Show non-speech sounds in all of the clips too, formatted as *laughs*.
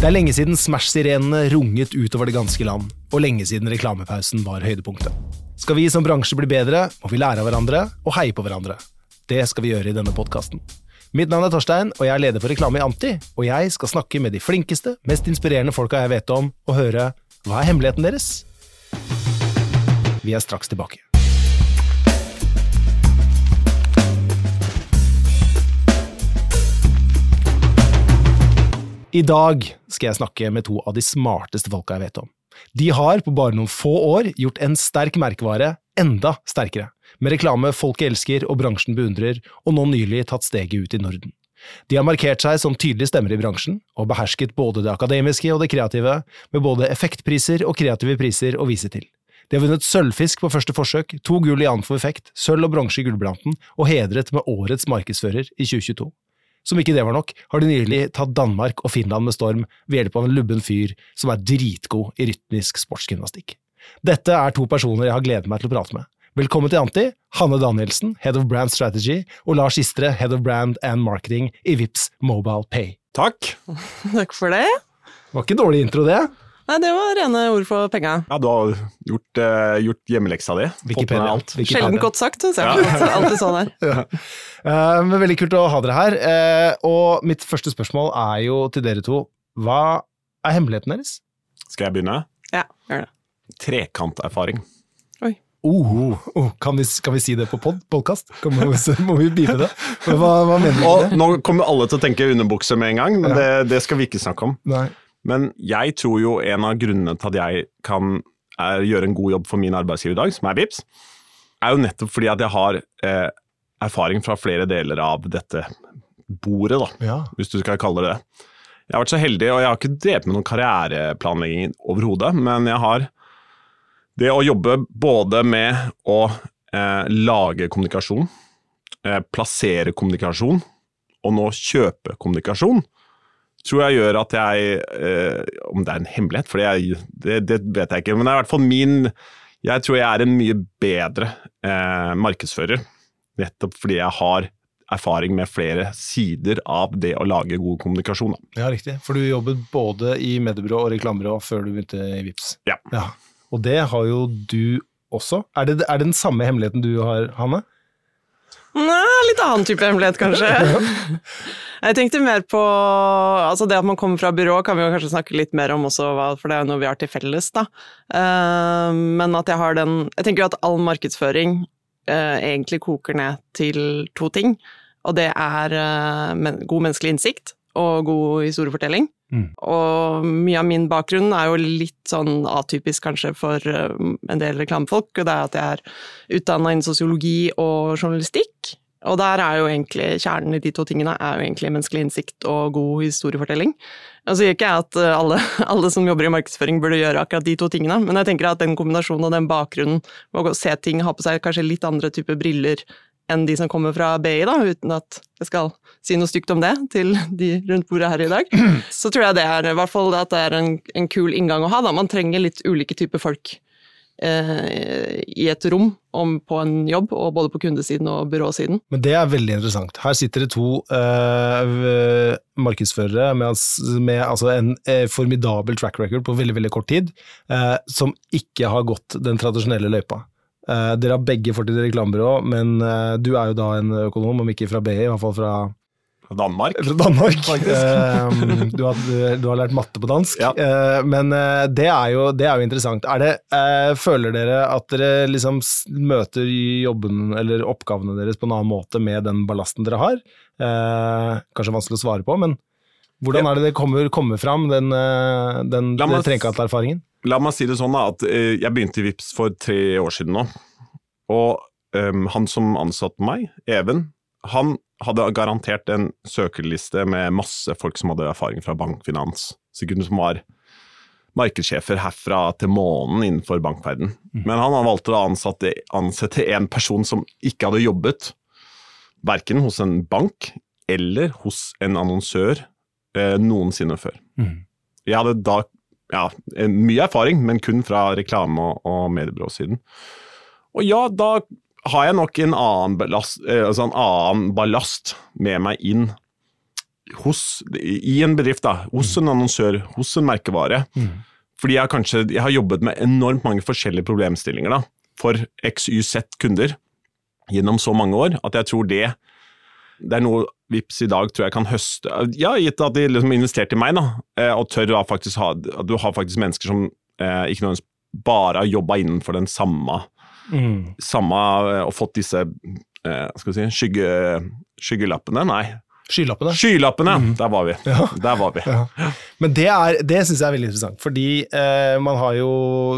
Det er lenge siden Smash-sirenene runget utover det ganske land, og lenge siden reklamepausen var høydepunktet. Skal vi som bransje bli bedre, må vi lære av hverandre og heie på hverandre. Det skal vi gjøre i denne podkasten. Mitt navn er Torstein, og jeg er leder for Reklame i Anti, og jeg skal snakke med de flinkeste, mest inspirerende folka jeg vet om, og høre hva er hemmeligheten deres? Vi er straks tilbake. I dag skal jeg snakke med to av de smarteste folka jeg vet om. De har på bare noen få år gjort en sterk merkevare enda sterkere, med reklame folk elsker og bransjen beundrer, og nå nylig tatt steget ut i Norden. De har markert seg som tydelige stemmer i bransjen, og behersket både det akademiske og det kreative, med både effektpriser og kreative priser å vise til. De har vunnet sølvfisk på første forsøk, to gull i Jan for effekt, sølv og bronse i Gullblanten, og hedret med årets markedsfører i 2022. Som ikke det var nok, har de nylig tatt Danmark og Finland med storm ved hjelp av en lubben fyr som er dritgod i rytmisk sportsgymnastikk. Dette er to personer jeg har gledet meg til å prate med. Velkommen til Anti, Hanne Danielsen, Head of Brand Strategy, og Lars Istre, Head of Brand and Marketing i Vips Mobile Pay. Takk. *laughs* Takk for det. Det var ikke dårlig intro, det. Nei, det var rene ord for penga. Ja, du har gjort, uh, gjort hjemmeleksa di. Wikipedia. alt. Wikipedia. Sjelden godt sagt, syns jeg. Alltid sånn her. Ja. *laughs* Uh, *laughs* men veldig kult å ha dere her. Uh, og mitt første spørsmål er jo til dere to. Hva er hemmeligheten deres? Skal jeg begynne? Ja, gjør det. Trekanterfaring. Oh, oh, kan, vi, kan vi si det på pod, podkast? Må, vi- bipe det? Hva, hva mener du nå kommer alle til å tenke underbukse med en gang, men det, det skal vi ikke snakke om. Nei. Men jeg tror jo en av grunnene til at jeg kan er, gjøre en god jobb for min arbeidsgiver i dag, som er Vips, er jo nettopp fordi at jeg har eh, erfaring fra flere deler av dette bordet, da, Ja. hvis du skal kalle det det. Jeg har vært så heldig, og jeg har ikke drevet med noen karriereplanlegging overhodet, men jeg har det å jobbe både med å eh, lage kommunikasjon, eh, plassere kommunikasjon, og nå kjøpe kommunikasjon, tror jeg gjør at jeg eh, Om det er en hemmelighet, for det, det vet jeg ikke, men det er i hvert fall min Jeg tror jeg er en mye bedre eh, markedsfører, nettopp fordi jeg har erfaring med flere sider av det å lage god kommunikasjon. Da. ja, riktig. For du jobbet både i mediebyrå og reklamebyrå før du begynte i Vips. Ja. Og det har jo du også. Er det, er det den samme hemmeligheten du har, Hanne? Nei, litt annen type hemmelighet, kanskje. *laughs* Jeg tenkte mer på altså Det at man kommer fra byrå, kan vi jo kanskje snakke litt mer om også, for det er jo noe vi har til felles, da. Eh, Men at jeg har den Jeg tenker jo at all markedsføring eh, egentlig koker ned til to ting. Og det er eh, god menneskelig innsikt og god historiefortelling. Mm. Og mye av min bakgrunn er jo litt sånn atypisk kanskje for eh, en del reklamefolk, og det er at jeg er utdanna innen sosiologi og journalistikk. Og der er jo egentlig kjernen i de to tingene er jo egentlig menneskelig innsikt og god historiefortelling. Nå sier ikke jeg at eh, alle, *laughs* alle som jobber i markedsføring burde gjøre akkurat de to tingene, men jeg tenker at den kombinasjonen og den bakgrunnen med å se ting, ha på seg kanskje litt andre typer briller enn de som kommer fra BI, da, uten at jeg skal si noe stygt om det til de rundt bordet her i dag, *clears throat* så tror jeg det er i hvert fall at det er en, en kul inngang å ha. Da. Man trenger litt ulike typer folk eh, i et rom om, på en jobb, og både på kundesiden og byråsiden. Men det er veldig interessant. Her sitter det to eh, markedsførere med, med altså en eh, formidabel track record på veldig veldig kort tid, eh, som ikke har gått den tradisjonelle løypa. Eh, dere har begge fortid i reklamebyrå, men eh, du er jo da en økonom, om ikke fra BI, i hvert fall fra, Danmark. fra Danmark. *laughs* Eh, du, har, du har lært matte på dansk, Ja. Men det, er jo, det er jo interessant. Er det, føler dere at dere liksom møter jobben eller oppgavene deres på en annen måte med den ballasten dere har? Kanskje vanskelig å svare på, men hvordan er det det kommer, kommer fram, den, den, den trekanterfaringen? La meg si det sånn da, at eh, jeg begynte i Vips for tre år siden nå. Og um, han som ansatte meg, Even, han hadde garantert en søkerliste med masse folk som hadde erfaring fra bankfinans. Sikkert som var markedssjefer herfra til månen innenfor bankverden. Men han valgte å ansette, ansette en person som ikke hadde jobbet verken hos en bank eller hos en annonsør eh, noensinne før. Mhm. Jeg hadde da ja, eh, mye erfaring, men kun fra reklame- og, og mediebyråsiden. Og ja, da har jeg nok en annen ballast, eh, altså en annen ballast med meg inn hos, i en bedrift, da, hos en annonsør, hos en merkevare. Fordi jeg kanskje, jeg har jobbet med enormt mange forskjellige problemstillinger da, for XYZ kunder gjennom så mange år, at jeg tror det det er noe Vips i dag tror jeg kan høste Ja, gitt at de liksom investerte i meg, da, eh, og tør å faktisk ha At du har faktisk mennesker som eh, ikke nødvendigvis bare har jobba innenfor den samme, Mm. samme eh, og fått disse eh, skal vi si, skygge, skyggelappene. Nei, Skylappene. skylappene! Der var vi. Ja. Der var vi. Ja. Men det, er- det syns jeg er veldig interessant, fordi eh, man har jo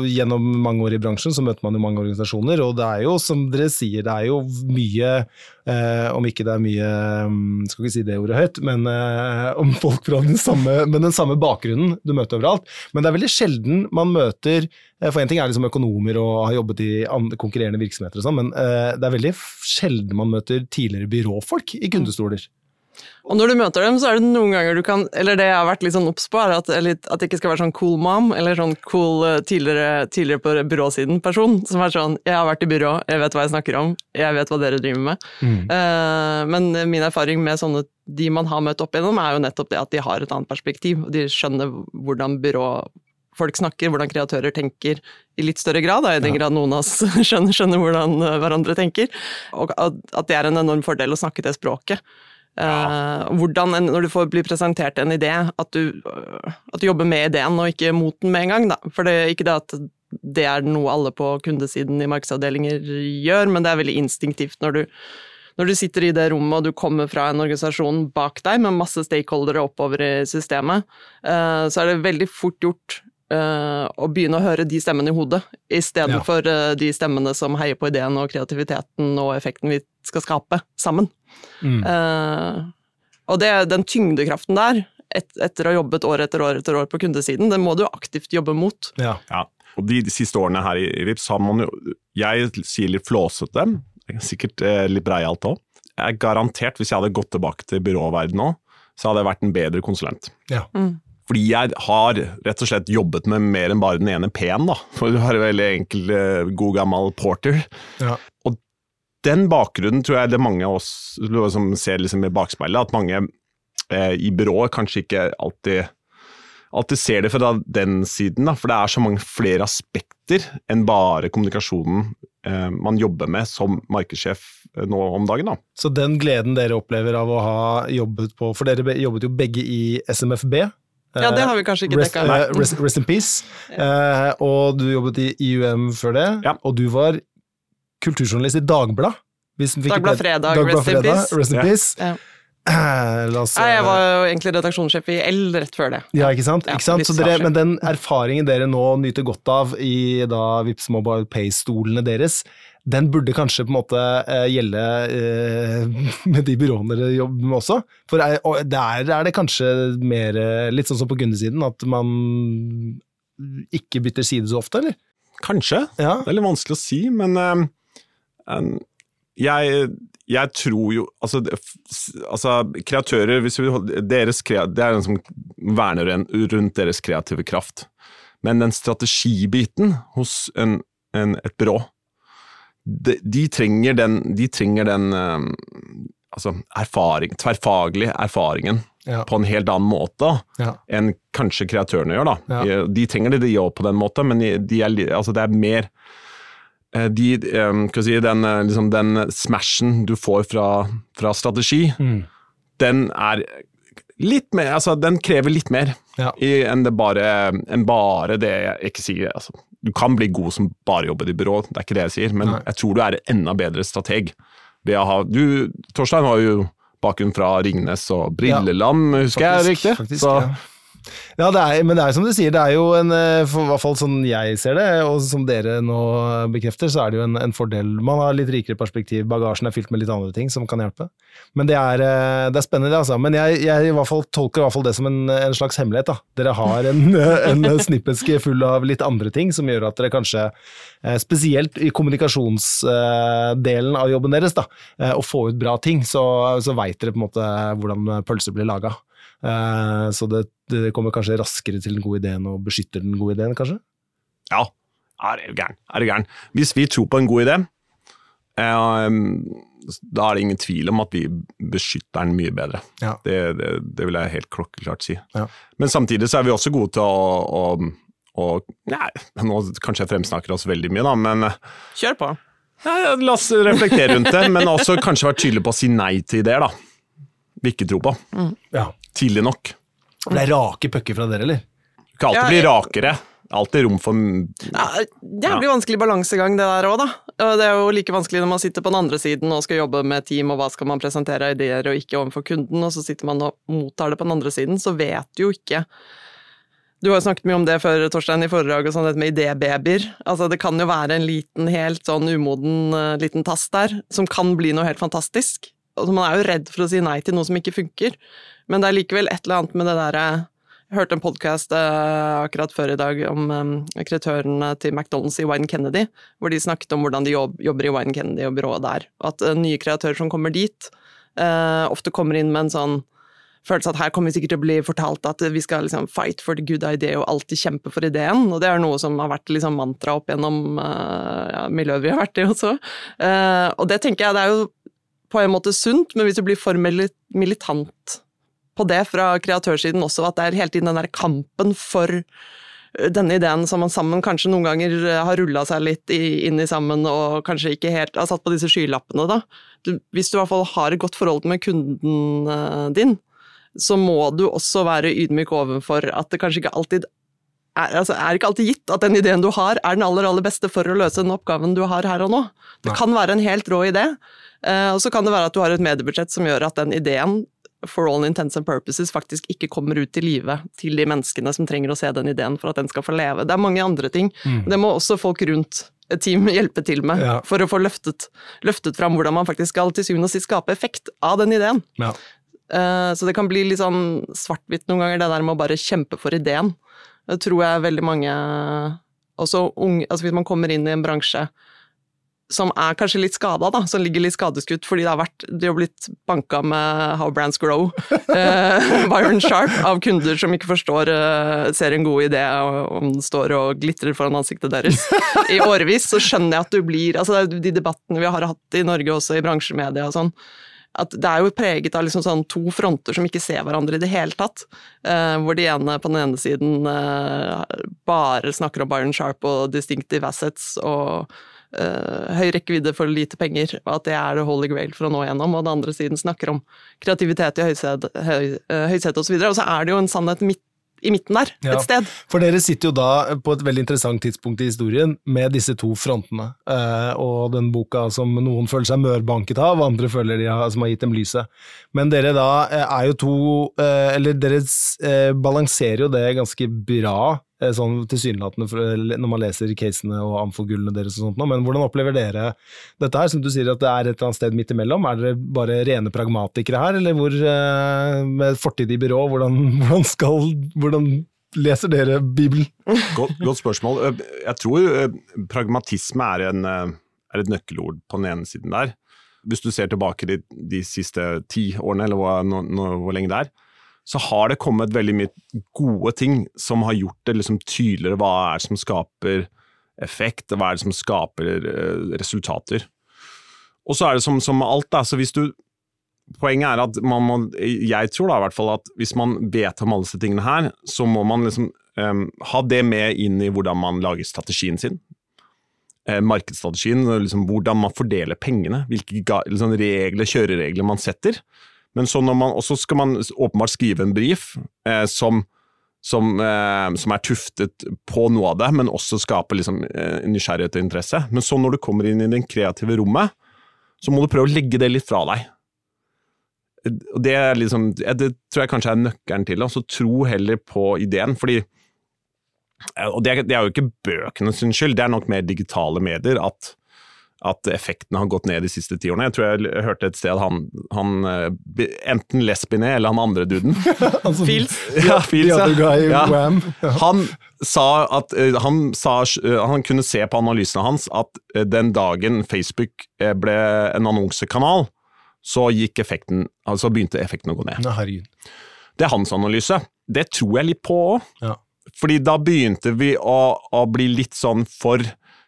gjennom mange år i bransjen så møter man jo mange organisasjoner, og det er jo som dere sier, det er jo mye eh, Om ikke det er mye mm, Skal ikke si det ordet høyt, men eh, om folk fra den samme, men den samme bakgrunnen du møter overalt. Men det er veldig sjelden man møter eh, For en ting er liksom økonomer og har jobbet i konkurrerende virksomheter og sånn, men eh, det er veldig sjelden man møter tidligere byråfolk i kundestoler. Og når du møter dem, så er det noen ganger du kan Eller det jeg har vært litt sånn obs på, er at, at det ikke skal være sånn cool mom, eller sånn cool eh, tidligere, tidligere på byråsiden-person, som er sånn Jeg har vært i byrå, jeg vet hva jeg snakker om, jeg vet hva dere driver med. Eh, men min erfaring med sånne de man har møtt opp igjennom, er jo nettopp det at de har et annet perspektiv. og De skjønner hvordan byråfolk snakker, hvordan kreatører tenker i litt større grad, da, i den grad noen av oss *laughs* skjønner, skjønner hvordan eh, hverandre tenker. Og at det er en enorm fordel å snakke det språket. Eh, hvordan Når du får bli presentert en idé, at du, at du jobber med ideen og ikke mot den med en gang. Da. For det er ikke det at det er noe alle på kundesiden i markedsavdelinger gjør, men det er veldig instinktivt når du, når du sitter i det rommet og du kommer fra en organisasjon bak deg med masse stakeholdere oppover i systemet, eh, så er det veldig fort gjort eh, og begynne å høre de stemmene i hodet, istedenfor Ja. uh, de stemmene som heier på ideen og kreativiteten og effekten vi skal skape sammen. Mm. Uh, og det, den tyngdekraften der, et, etter å ha jobbet år etter år etter år på kundesiden, den må du aktivt jobbe mot. Ja. Ja. Og de, de siste årene her i, i Vips har man jo Jeg sier litt flåsete, sikkert eh, litt breialt òg. Jeg er garantert, hvis jeg hadde gått tilbake til byråverden nå, så hadde jeg vært en bedre konsulent. Ja. Mm. Fordi jeg har rett og slett jobbet med mer enn bare den ene P-en, da. For du har en veldig enkel, eh, god gammel porter. Ja. Den bakgrunnen tror jeg det er mange av oss som ser liksom i bakspeilet, at mange eh, i byrået kanskje ikke alltid alltid ser det fra den siden, da, for det er så mange flere aspekter enn bare kommunikasjonen eh, man jobber med som markedssjef eh, nå om dagen. Da. Så den gleden dere opplever av å ha jobbet på For dere jobbet jo begge i SMFB. Ja, det har vi kanskje ikke rest, dekka. Rest, rest, rest in peace. Eh, og du jobbet i IUM før det, Ja. og du var kulturjournalist i Dagbladet. Dagbladet Fredag, fikk Dagblad det- Fredag, rest in peace. Rest in Ja. peace. Ja. Eh, La oss, Nei, jeg var jo egentlig redaksjonssjef i L rett før det. Ja, ikke sant? Ja, ikke sant? Så dere, men den erfaringen dere nå nyter godt av i da Vipps Mobile Pay-stolene deres, den burde kanskje på en måte eh, gjelde eh, *laughs* med de byråene dere jobber med også? For er, der er det kanskje mer eh, litt sånn som på kundesiden, at man ikke bytter side så ofte, eller? Kanskje. Ja. Det er litt vanskelig å si, men jeg, jeg tror jo altså, altså kreatører hvis vi, deres, Det er den som verner en, rundt deres kreative kraft. Men den strategibiten hos en, en, et byrå, de, de trenger den, de trenger den altså, erfaring, tverrfaglig erfaringen Ja. på en helt annen måte Ja. enn kanskje kreatørene gjør. da. Ja. De trenger det de òg på den måten, men de, er, altså det er mer eh, de, eh, si, den, eh, liksom den smashen du får fra, fra strategi, Mm. den er litt mer Altså, den krever litt mer Ja. enn, bare, en bare det jeg ikke sier. Altså, du kan bli god som bare jobber i byrå, det er ikke det jeg sier, men Nei. jeg tror du er en enda bedre strateg. Ved å ha, du, Torstein har jo bakgrunn fra Ringnes og Brilleland, husker jeg Faktisk, riktig? faktisk, Så, ja. Ja, det er, men det er som du sier, det er jo en, eh, for i hvert fall sånn jeg ser det, og som dere nå bekrefter, så er det jo en, en fordel. Man har litt rikere perspektiv, bagasjen er fylt med litt andre ting som kan hjelpe. Men det er, eh, det er spennende, altså. Men jeg, jeg i hvert fall tolker i hvert fall det som en, en slags hemmelighet. da. Dere har en, *laughs* en snippeske full av litt andre ting som gjør at dere kanskje, eh, spesielt i kommunikasjonsdelen av jobben deres, da, å få ut bra ting, så, så veit dere på en måte hvordan pølser blir laga. Eh, Så det, det kommer kanskje raskere til den gode ideen og beskytter den gode ideen, kanskje? Ja, er du gæren. Er du gæren. Hvis vi tror på en god idé, eh, da er det ingen tvil om at vi beskytter den mye bedre. Ja. Det, det, det vil jeg helt klokkeklart si. Ja. Men samtidig så er vi også gode til å, å, å Nei, nå kanskje jeg fremsnakker oss veldig mye, da, men Kjør på. ja, la oss reflektere rundt det. Men også kanskje være tydelig på å si nei til ideer, da. Vi ikke tror på. Ja. Tidlig nok. Det er rake pucker fra dere, eller? Du kan alltid Ja, bli rakere. Alltid rom for Ja, Jævlig vanskelig balansegang det der òg, da. Og det er jo like vanskelig når man sitter på den andre siden og skal jobbe med team, og hva skal man presentere av ideer og ikke overfor kunden, og så sitter man og mottar det på den andre siden, så vet du jo ikke Du har jo snakket mye om det før, Torstein, i foredrag, og sånn, dette med idébabyer. Altså, det kan jo være en liten, helt sånn umoden uh, liten tass der, som kan bli noe helt fantastisk. Og man er jo redd for å si nei til noe som ikke funker, men det er likevel et eller annet med det derre jeg hørte en podkast akkurat før i dag om um, kreatørene til McDonald's i Wine Kennedy, hvor de snakket om hvordan de jobber i Wine Kennedy og byrået der. Og at nye kreatører som kommer dit, ofte kommer inn med en sånn følelse at her kommer vi sikkert til å bli fortalt at vi skal liksom fight for the good idea og alltid kjempe for ideen. Og det er noe som har vært liksom mantra opp gjennom ja, miljøet vi har vært i også. Og det tenker jeg det er jo på en måte sunt, men hvis du blir for militant på det fra kreatørsiden også, at det er hele tiden den der kampen for eh, denne ideen som man sammen kanskje noen ganger eh, har rulla seg litt i, inn i sammen, og kanskje ikke helt har satt på disse skylappene, da. Hvis du i hvert fall har et godt forhold med kunden uh, din, så må du også være ydmyk overfor at det kanskje ikke alltid er, altså, er ikke alltid gitt at den ideen du har, er den aller, aller beste for å løse den oppgaven du har her og nå. Det Nei. kan være en helt rå idé, uh, og så kan det være at du har et mediebudsjett som gjør at den ideen for all intents and purposes faktisk ikke kommer ut i live til de menneskene som trenger å se den ideen for at den skal få leve. Det er mange andre ting. Mm. Det må også folk rundt et team hjelpe til med Ja. for å få løftet, løftet fram hvordan man faktisk skal til syvende og sist skape effekt av den ideen. Ja. Eh, Så det kan bli litt sånn svart-hvitt noen ganger, det der med å bare kjempe for ideen. Det tror jeg veldig mange også unge, altså Hvis man kommer inn i en bransje som er kanskje litt skada, da, som ligger litt skadeskutt fordi det har vært, de har blitt banka med How Brands Grow, *laughs* eh, Byron Sharp, av kunder som ikke forstår, eh, ser en god idé om den står og glitrer foran ansiktet deres. I årevis, så skjønner jeg at du blir altså De debattene vi har hatt i Norge også, i bransjemedia og sånn, at det er jo preget av liksom sånn to fronter som ikke ser hverandre i det hele tatt. Eh, hvor de ene på den ene siden eh, bare snakker om Byron Sharp og distinctive assets og eh, høy rekkevidde for lite penger, og at det er det holy grail for å nå gjennom. Og den andre siden snakker om kreativitet i høysetet høy, høysete osv. Og så er det jo en sannhet midt, i midten der, Ja. et sted. For dere sitter jo da på et veldig interessant tidspunkt i historien med disse to frontene, eh, og den boka som noen føler seg mørbanket av, andre føler de har, som har gitt dem lyset. Men dere da eh, er jo to eh, Eller dere eh, balanserer jo det ganske bra, sånn tilsynelatende når man leser casene og amfogullene deres og sånt men hvordan opplever dere dette her? Som du sier at det er et eller annet sted midt imellom. Er dere bare rene pragmatikere her, eller hvor, eh, med fortid i byrå, hvordan, *laughs* hvordan skal hvordan leser dere Bibelen? Godt, godt spørsmål. Eh, Jeg tror eh, pragmatisme er, en, eh, er et nøkkelord på den ene siden der. Hvis du ser tilbake de, de siste ti årene, eller hvor, no, no, hvor lenge det er, så har det kommet veldig mye gode ting som har gjort det liksom tydeligere hva er det som skaper effekt, hva er det som skaper eh, resultater. Og så er det som, som med alt, da, så hvis du Poenget er at man må, jeg tror da i hvert fall at hvis man vet om alle disse tingene her, så må man liksom um, ha det med inn i hvordan man lager strategien sin. Eh, markedsstrategien, liksom hvordan man fordeler pengene, hvilke liksom regler, kjøreregler man setter. Men så når man, også skal man åpenbart skrive en brief eh, som, som, eh, som er tuftet på noe av det, men også skaper liksom, eh, nysgjerrighet og interesse. Men så når du kommer inn i det kreative rommet, så må du prøve å legge det litt fra deg. Det, liksom, det tror jeg kanskje er nøkkelen til det. Så tro heller på ideen. fordi og det, det er jo ikke bøkene sin skyld, det er nok mer digitale medier at, at effektene har gått ned de siste ti årene. Jeg tror jeg, hørte et sted han, han eh, enten Lesbine eller han andre duden. *laughs* Altså, Fils. *laughs* ja, Fils, ja. ja. Han sa at eh, han, sa, eh, han kunne se på analysene hans at den dagen Facebook ble en annonsekanal, så gikk effekten, altså begynte effekten å gå ned. Nei. Det er hans analyse. Det tror jeg litt på òg. Ja. Fordi da begynte vi å, å bli litt sånn for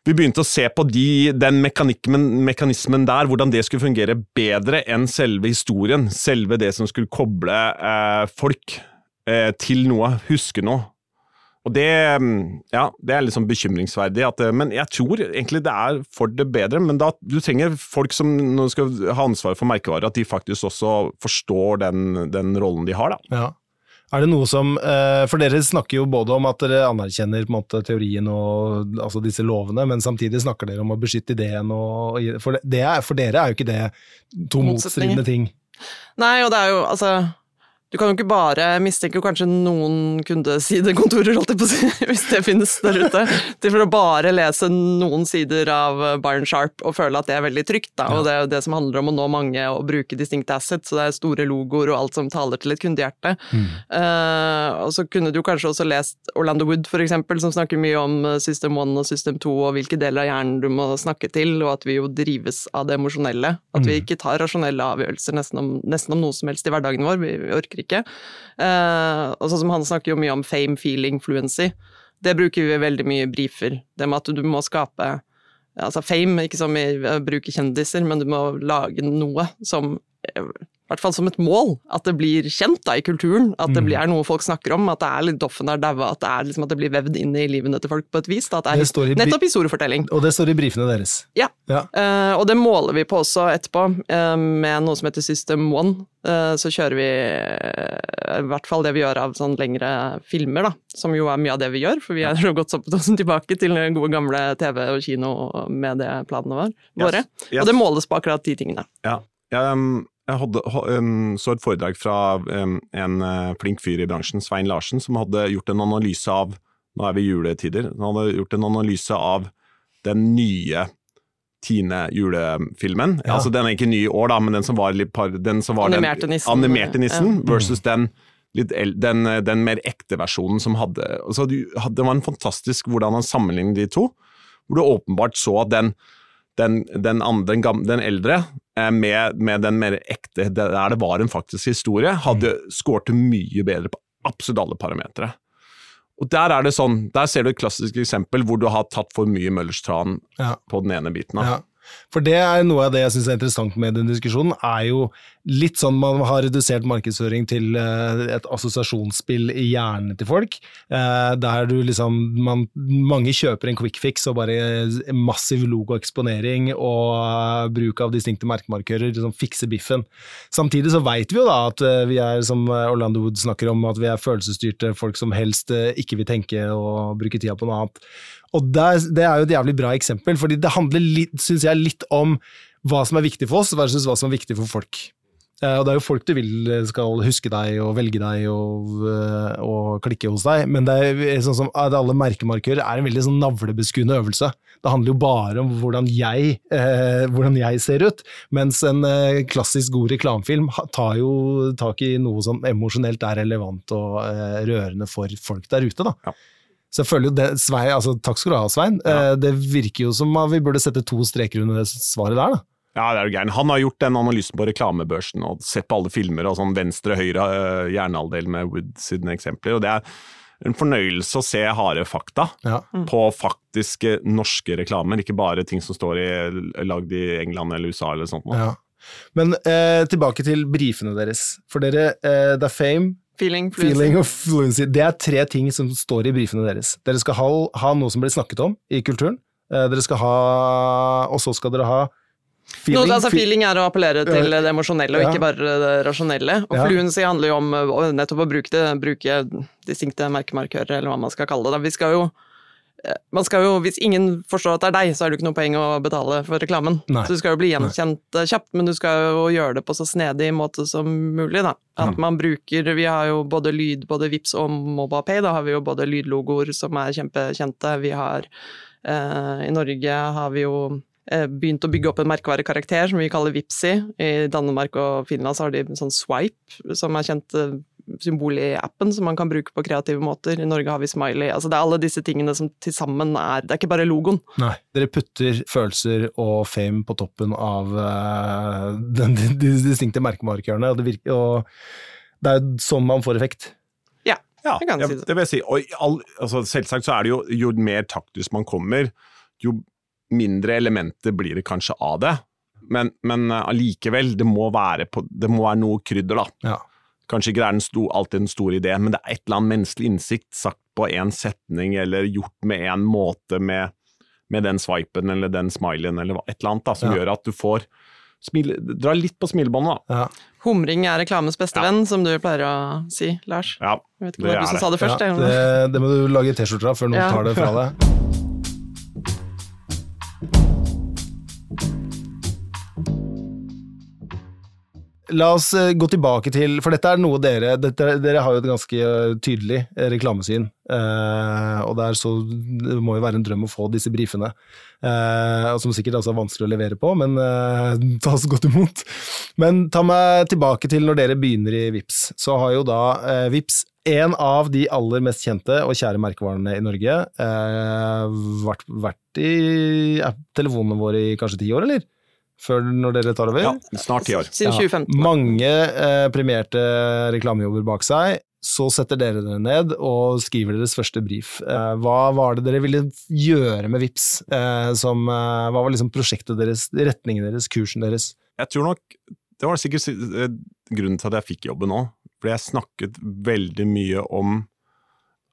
vi begynte å se på de, den mekanismen der, hvordan det skulle fungere bedre enn selve historien. Selve det som skulle koble eh, folk eh, til noe, huske noe. Og det, ja, det er liksom bekymringsverdig. At, men jeg tror egentlig det er for det bedre. Men da, du trenger folk som skal ha ansvar for merkevarer, at de faktisk også forstår den, den rollen de har. da. Ja. Er det noe som, eh, For dere snakker jo både om at dere anerkjenner på en måte teorien og altså disse lovene, men samtidig snakker dere om å beskytte ideen. Og, for, det er, for dere er jo ikke det to motstridende ting. Nei, og det er jo altså du kan jo ikke bare mistenke kanskje noen kundesidekontorer, holdt jeg på å si, *laughs* hvis det finnes der ute, til for å bare lese noen sider av Byron Sharp og føle at det er veldig trygt. Da. Og det er jo det som handler om å nå mange og bruke distinct assets, så det er store logoer og alt som taler til et kundehjerte. Mm. Uh, og så kunne du kanskje også lest Orlando Wood, for eksempel, som snakker mye om System 1 og System 2 og hvilke deler av hjernen du må snakke til, og at vi jo drives av det emosjonelle. At vi mm. ikke tar rasjonelle avgjørelser nesten om, nesten om noe som helst i hverdagen vår. Vi, vi orker ikke. Eh, og sånn som Han snakker jo mye om fame, feeling, fluency. Det bruker vi veldig mye i briefer. Det med at du må skape altså fame, ikke som i å bruke kjendiser, men du må lage noe som i hvert fall som et mål, at det blir kjent da i kulturen. At det mm. blir, er noe folk snakker om, at det er litt Doffen er daua, at, det liksom, at det blir vevd inn i livene til folk på et vis. Da, at det er det nettopp historiefortelling. Og det står i brifene deres. Ja, ja. Uh, og det måler vi på også etterpå, uh, med noe som heter System One. Uh, så kjører vi i hvert fall det vi gjør av sånn lengre filmer, da, som jo er mye av det vi gjør, for vi har *laughs* gått såpass tilbake til gode gamle TV og kino medieplanene våre. Yes. Yes. Og det måles på akkurat de tingene. Ja. Um jeg hadde, så et foredrag fra en eh, flink fyr i bransjen, Svein Larsen, som hadde gjort en analyse av Nå er vi i juletider. Han hadde gjort en analyse av den nye Tine julefilmen. Ja. Altså Den er ikke ny i år, da, men den som var, den som var animerte nissen, animerte nissen ja. versus den, den, den, mer ekte versjonen som hadde altså, Det var en fantastisk hvordan han sammenlignet de to. Hvor du åpenbart så at den den, den, andre, den, den eldre, eh, med, med, den mer ekte, der det var en faktisk historie, hadde mm. skåret mye bedre på absolutt alle parametere. Og der er det sånn, der ser du et klassisk eksempel hvor du har tatt for mye Møllerstran ja. på den ene biten. av. Ja. For det er noe av det jeg syns er interessant med den diskusjonen, er jo litt sånn man har redusert markedsføring til eh, et assosiasjonsspill i hjernen til folk, eh, der du liksom man, Mange kjøper en quick fix og bare massiv logoeksponering og eh, bruk av distinkte merkemarkører liksom fikse biffen. Samtidig så veit vi jo da at vi er, som Orlando Wood snakker om, at vi er følelsesstyrte folk som helst ikke vil tenke og bruke tida på noe annet. Og det, det er jo et jævlig bra eksempel, fordi det handler synes jeg, litt om hva som er viktig for oss versus hva som er viktig for folk. Eh, og det er jo folk du vil skal huske deg og velge deg og, eh, og klikke hos deg, men det er sånn som alle merkemarkører er en veldig sånn navlebeskuende øvelse. Det handler jo bare om hvordan jeg, eh, hvordan jeg ser ut, mens en eh, klassisk god reklamefilm tar jo tak i noe som emosjonelt er relevant og eh, rørende for folk der ute. da. Ja. Så jeg føler jo det, Svein, altså, Takk skal du ha, Svein. Ja. Eh, det virker jo som at vi burde sette to streker under det svaret der. da. Ja, det er jo gæren. Han har gjort den analysen på reklamebørsen og sett på alle filmer og sånn venstre-høyre uh, hjernehalvdel med Wood sine eksempler. og det er en fornøyelse å se harde fakta ja. mm. på faktiske norske reklamer, ikke bare ting som står i, lagd i England eller USA eller sånt. Ja. Men eh, tilbake til brifene deres. For dere, eh, det er Fame, Feeling, fluency. Feeling og fluency. Det er tre ting som står i brifene deres. Dere skal ha, ha noe som blir snakket om i kulturen. Eh, dere skal ha Og så skal dere ha Feeling, Noe, altså, feeling er å appellere til det emosjonelle, og ja. ikke bare det rasjonelle. Og ja. fluency handler jo om nettopp å bruke, det, bruke distinkte merkemarkører, eller hva man skal kalle det. Vi skal jo man skal jo, Hvis ingen forstår at det er deg, så er det jo ikke noe poeng å betale for reklamen. Nei. Så Du skal jo bli gjenkjent Nei. Eh, kjapt, men du skal jo gjøre det på så snedig måte som mulig. da. At mm. man bruker Vi har jo både lyd, både Vips og MobilePay. Da har vi jo både lydlogoer som er kjempekjente. Vi har eh, I Norge har vi jo eh, begynt å bygge opp en merkevarekarakter som vi kaller Vipsi. I Danmark og Finland så har de en sånn Swipe, som er kjent eh, symbol i appen som man kan bruke på kreative måter. I Norge har vi Smiley. Altså det er alle disse tingene som til sammen er Det er ikke bare logoen. Nei. Dere putter følelser og fame på toppen av uh, den, de, de distinkte merkemarkørene, og det, virker, og det er sånn man får effekt. Ja, ja jeg kan si det. det vil jeg si. Og all, altså, selvsagt så er det jo jo mer taktisk man kommer, jo mindre elementer blir det kanskje av det. Men, men eh, allikevel, det må være, på, det må være noe krydder, da. Ja. Kanskje ikke det er den sto, alltid den store ideen, men det er et eller annet menneskelig innsikt sagt på én setning, eller gjort med én måte med, med den swipen eller den smileyen, eller et eller annet da, som Ja. gjør at du får smil, Dra litt på smilebåndet, da. Ja. Humring er reklamens beste Ja. venn, som du pleier å si, Lars. Ja, Jeg vet ikke det om det er du som det. sa det først. Ja, det, det må du lage T-skjorter av før noen Ja. tar det fra deg. La oss eh, gå tilbake til For dette er noe dere dette, Dere har jo et ganske eh, tydelig eh, reklamesyn. eh, og det, så, det må jo være en drøm å få disse brifene. eh, som sikkert altså er vanskelig å levere på, men eh, *laughs* tas godt imot. Men ta meg tilbake til når dere begynner i Vips. Så har jo da eh, Vips en av de aller mest kjente og kjære merkevarene i Norge. Vært, vært i telefonene våre i kanskje ti år, eller? Før når dere tar over? ja, snart ti år. Siden Ja, Mange eh, premierte reklamejobber bak seg. Så setter dere dere ned og skriver deres første brief. Eh, hva var det dere ville gjøre med VIPS? Eh, som, eh, hva var liksom prosjektet deres, retningen deres, kursen deres? Jeg tror nok Det var sikkert eh, grunnen til at jeg fikk jobben nå. For jeg snakket veldig mye om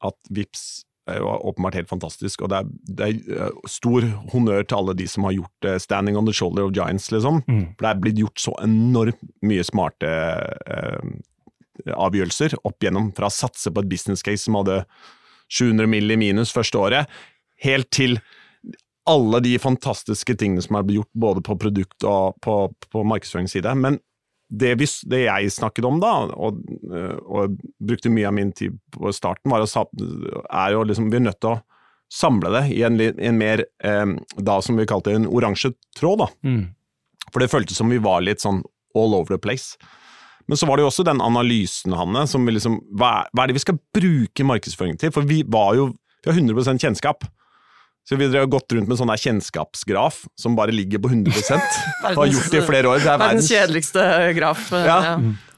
at VIPS er jo åpenbart helt fantastisk, og det er, det er eh, stor honnør til alle de som har gjort uh, 'Standing on the shoulder of giants', liksom. For det er blitt gjort så enormt mye smarte uh, avgjørelser opp igjennom, fra å satse på et business case som hadde 700 mill. i minus første året, helt til alle de fantastiske tingene som er blitt gjort både på produkt og på, på markedsføringsside. Men det, vi, det jeg snakket om da, og, øh, og brukte mye av min tid på starten, var å, er jo liksom, vi er nødt til å samle det i en, en mer, eh, da som vi kalte en oransje tråd. da. Mm. For det føltes som vi var litt sånn all over the place. Men så var det jo også den analysen, Hanne, som vi liksom Hva er, hva er det vi skal bruke markedsføringen til? For vi var jo Vi har 100% kjennskap. Så vi har gått rundt med en sånn kjennskapsgraf som bare ligger på 100 og *laughs* har gjort det i flere år. Det er Verdens kjedeligste graf. eh, Ja.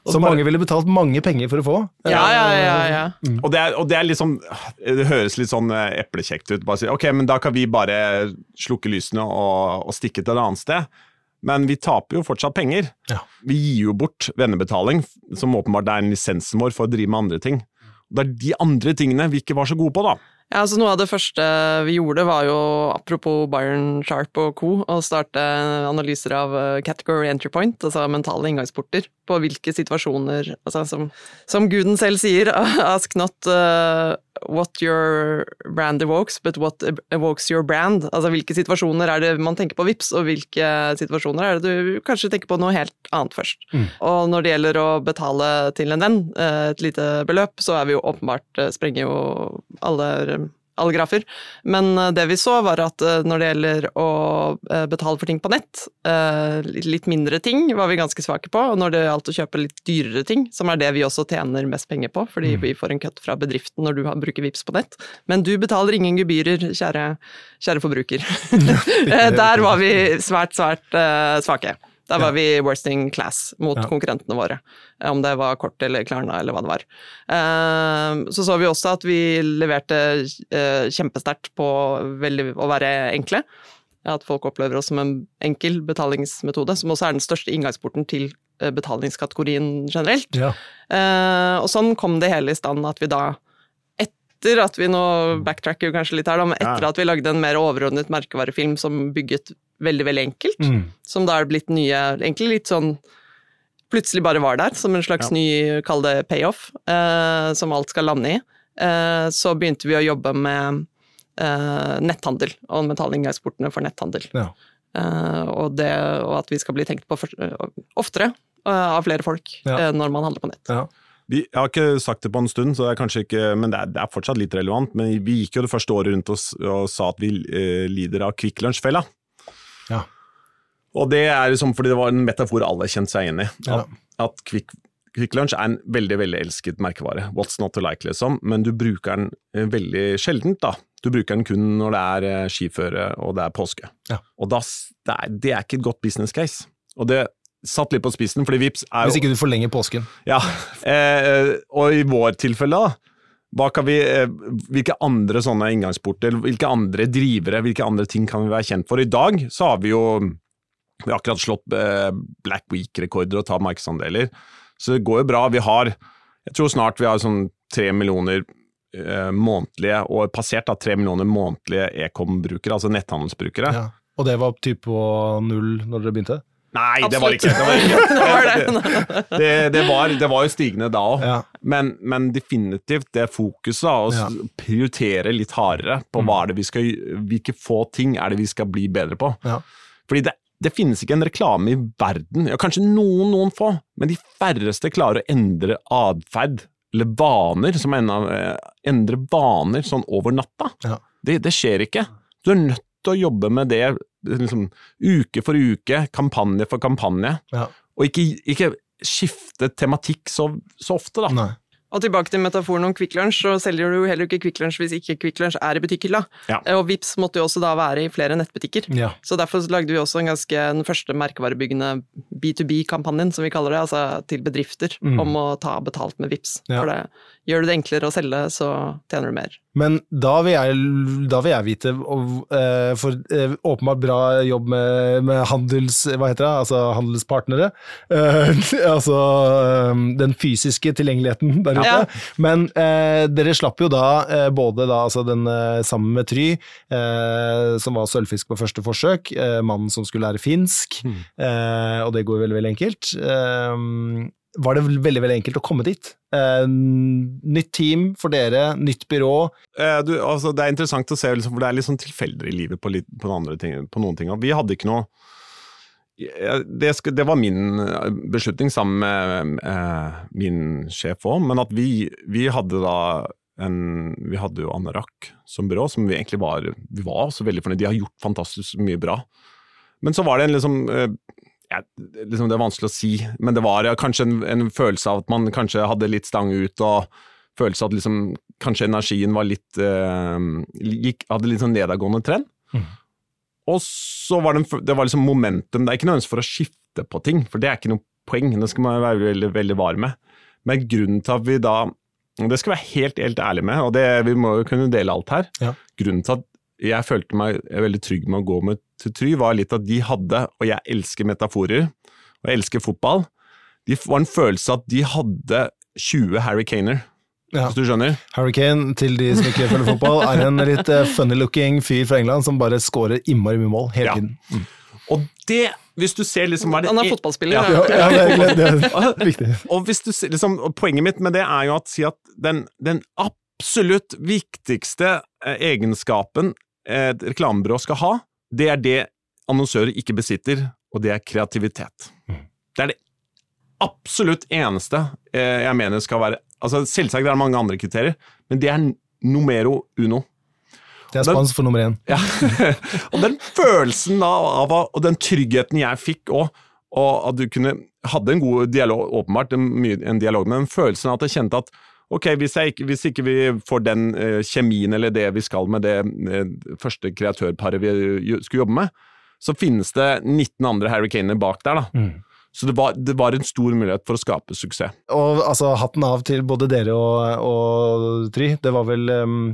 Ja, Som mange ville betalt mange penger for å få. ja, ja. ja, ja. Og det, er, og det er liksom Det høres litt sånn eh, eplekjekt ut. Bare si ok, men da kan vi bare slukke lysene og, og stikke til et annet sted. Men vi taper jo fortsatt penger. Ja. Vi gir jo bort vennebetaling, som åpenbart er lisensen vår for å drive med andre ting. Det er de andre tingene vi ikke var så gode på, da. Ja, altså Noe av det første vi gjorde, var jo, apropos Byron Sharp og co., å starte analyser av eh, category entry point, altså mentale inngangsporter, på hvilke situasjoner altså Som, som guden selv sier, *laughs* ask not eh, what your brand evokes, but what evokes your brand. Altså hvilke situasjoner er det man tenker på VIPS, og hvilke situasjoner er det du kanskje tenker på noe helt annet først. Og når det gjelder å betale til en venn eh, et lite beløp, så er vi jo åpenbart eh, sprenger jo alle alle grafer. Men eh, det vi så, var at eh, når det gjelder å eh, betale for ting på nett, litt- mindre ting var vi ganske svake på. Og når det gjaldt å kjøpe litt dyrere ting, som er det vi også tjener mest penger på, fordi vi får en kutt fra bedriften når du bruker VIPs på nett. Men du betaler ingen gebyrer, kjære, kjære forbruker. *laughs* *laughs* Der var vi svært, svært svake. Der var vi worst in class mot Ja. konkurrentene våre. Om det var Kort eller Klarna eller hva det var. Eh, Så så vi også at vi leverte eh, kjempesterkt på å være enkle. At folk opplever oss som en enkel betalingsmetode, som også er den største inngangsporten til eh, betalingskategorien generelt. Ja. Eh, og sånn kom det hele i stand at vi da, etter at vi nå backtracker kanskje litt her, da, men etter at vi lagde en mer overordnet merkevarefilm som bygget veldig, veldig enkelt, Mm. som da er blitt nye, egentlig litt sånn plutselig bare var der, som en slags Ja. ny, kall det payoff, eh, som alt skal lande i. Eh, så begynte vi å jobbe med eh, netthandel og metalinngangsportene for netthandel. Ja. Eh, og, det, og at vi skal bli tenkt på for, eh, oftere eh, av flere folk Ja. eh, når man handler på nett. Ja. Vi, jeg har ikke sagt det på en stund, så det er kanskje ikke, men det er, det er fortsatt litt relevant. Men vi gikk jo det første året rundt oss og sa at vi eh, lider av Kvikk Lunsj-fella. Ja. Og det er liksom fordi det var en metafor alle kjente seg igjen i. Ja. At, at Kvikk Quick Lunch er en veldig veldig elsket merkevare. What's not to like, liksom. Men du bruker den eh, veldig sjeldent, da. Du bruker den kun når det er eh, skiføre og det er påske. Ja. Og da, det, er, det er ikke et godt business case. Og det satt litt på spissen, fordi Vipps er Hvis ikke du forlenger påsken. ja, *laughs* eh, og i vår tilfelle da, vi, eh, hvilke andre sånne inngangsporter, hvilke andre drivere, hvilke andre ting kan vi være kjent for? I dag så har vi jo vi har akkurat slått eh, Black Week-rekorder og tatt markedsandeler, så det går jo bra. Vi har, jeg tror snart vi har sånn tre millioner eh, månedlige, og passert da tre millioner månedlige ekom-brukere, altså netthandelsbrukere. Ja. Og det var typ på null når dere begynte? Nei, det var ikke. Det var, ikke. *laughs* Det, *laughs* det, det, var, det var jo stigende da òg, Ja. men, men definitivt det fokuset å Ja. prioritere litt hardere på Mm. hva er det vi skal, hvilke få ting er det vi skal bli bedre på. Ja. Fordi det, det finnes ikke en reklame i verden, ja, kanskje noen, noen få, men de færreste klarer å endre atferd eller vaner, som enda, eh, endre vaner sånn over natta. Ja. Det, det skjer ikke. Du er nødt å jobbe med det liksom, uke for uke, kampanje for kampanje, Ja. og ikke, ikke skifte tematikk så, så ofte, da. Nei. Og tilbake til metaforen om Kvikk Lunsj, så selger du jo heller ikke Kvikk Lunsj hvis ikke Kvikk Lunsj er i butikkhylla. Ja. Og Vips måtte jo også da være i flere nettbutikker. Ja. Så derfor lagde vi også en ganske, den første merkevarebyggende B2B-kampanjen, som vi kaller det, altså til bedrifter, Mm. om å ta betalt med Vips. Ja. For det gjør du det enklere å selge, så tjener du mer. Men da vil jeg, da vil jeg vite, eh, for eh, åpenbart bra jobb med, med handels... Hva heter det? Altså handelspartnere. Eh, *laughs* altså den fysiske tilgjengeligheten der ute. Ja. Men dere slapp jo da både da, altså den sammen med Try, som var sølvfisk på første forsøk, mannen som skulle lære finsk, Mm. og det går veldig, veldig enkelt. Var det veldig, veldig enkelt å komme dit? Eh, nytt team for dere, nytt byrå. Eh, du, altså, det er interessant å se, liksom, for det er litt sånn tilfeldig i livet på, litt, på, ting, på noen ting. Vi hadde ikke noe det, det var min eh, beslutning sammen med eh, min sjef òg, men at vi, vi hadde da en, vi hadde jo Anorak som byrå, som vi egentlig var Vi var også veldig fornøyd. De har gjort fantastisk mye bra. Men så var det en liksom eh, ja, liksom Det er vanskelig å si, men det var ja, kanskje en, en følelse av at man kanskje hadde litt stang ut, og følelse av at liksom, kanskje energien var litt eh, gikk, Hadde litt sånn nedadgående trend. Mm. Og så var det, det var liksom momentum. Det er ikke noe ønske for å skifte på ting, for det er ikke noe poeng. Det skal man være veldig, veldig var med. Men grunnen til at vi da og Det skal vi være helt, helt ærlig med, og det, vi må jo kunne dele alt her. Ja. Grunnen til at jeg følte meg veldig trygg med å gå med til Try, var litt at de hadde, og jeg elsker metaforer, og jeg elsker fotball, det var en følelse at de hadde 20 Harry Kaner, Ja. hvis du skjønner? Harry Kane, til de som ikke følger fotball, er en litt eh, funny-looking fyr fra England som bare scorer innmari mye mål hele Ja. tiden. Og det, hvis du ser liksom hva det Han er fotballspiller. Ja. ja. Ja, det, er- det er *laughs* viktig. Og, hvis du, ser- liksom, og poenget mitt med det er jo at si at den, den absolutt viktigste eh, egenskapen et reklamebyrå skal ha, det er det annonsører ikke besitter, og det er kreativitet. Det er det absolutt eneste eh, jeg mener skal være altså Selvsagt er det mange andre kriterier, men det er numero uno. Det er spansk for nummer én. Ja. *laughs* og den følelsen da, av og den tryggheten jeg fikk òg, og at du kunne hadde en god dialog, åpenbart en, en dialog, men den følelsen av at jeg kjente at ok, hvis, jeg ikke, hvis ikke vi får den eh, kjemien eller det vi skal med det eh, første kreatørparet vi skulle jobbe med, så finnes det 19 andre Harry Kaner bak der. da. Mm. Så det var, det var en stor mulighet for å skape suksess. Og altså, hatten av til både dere og, og Try. Det var vel um,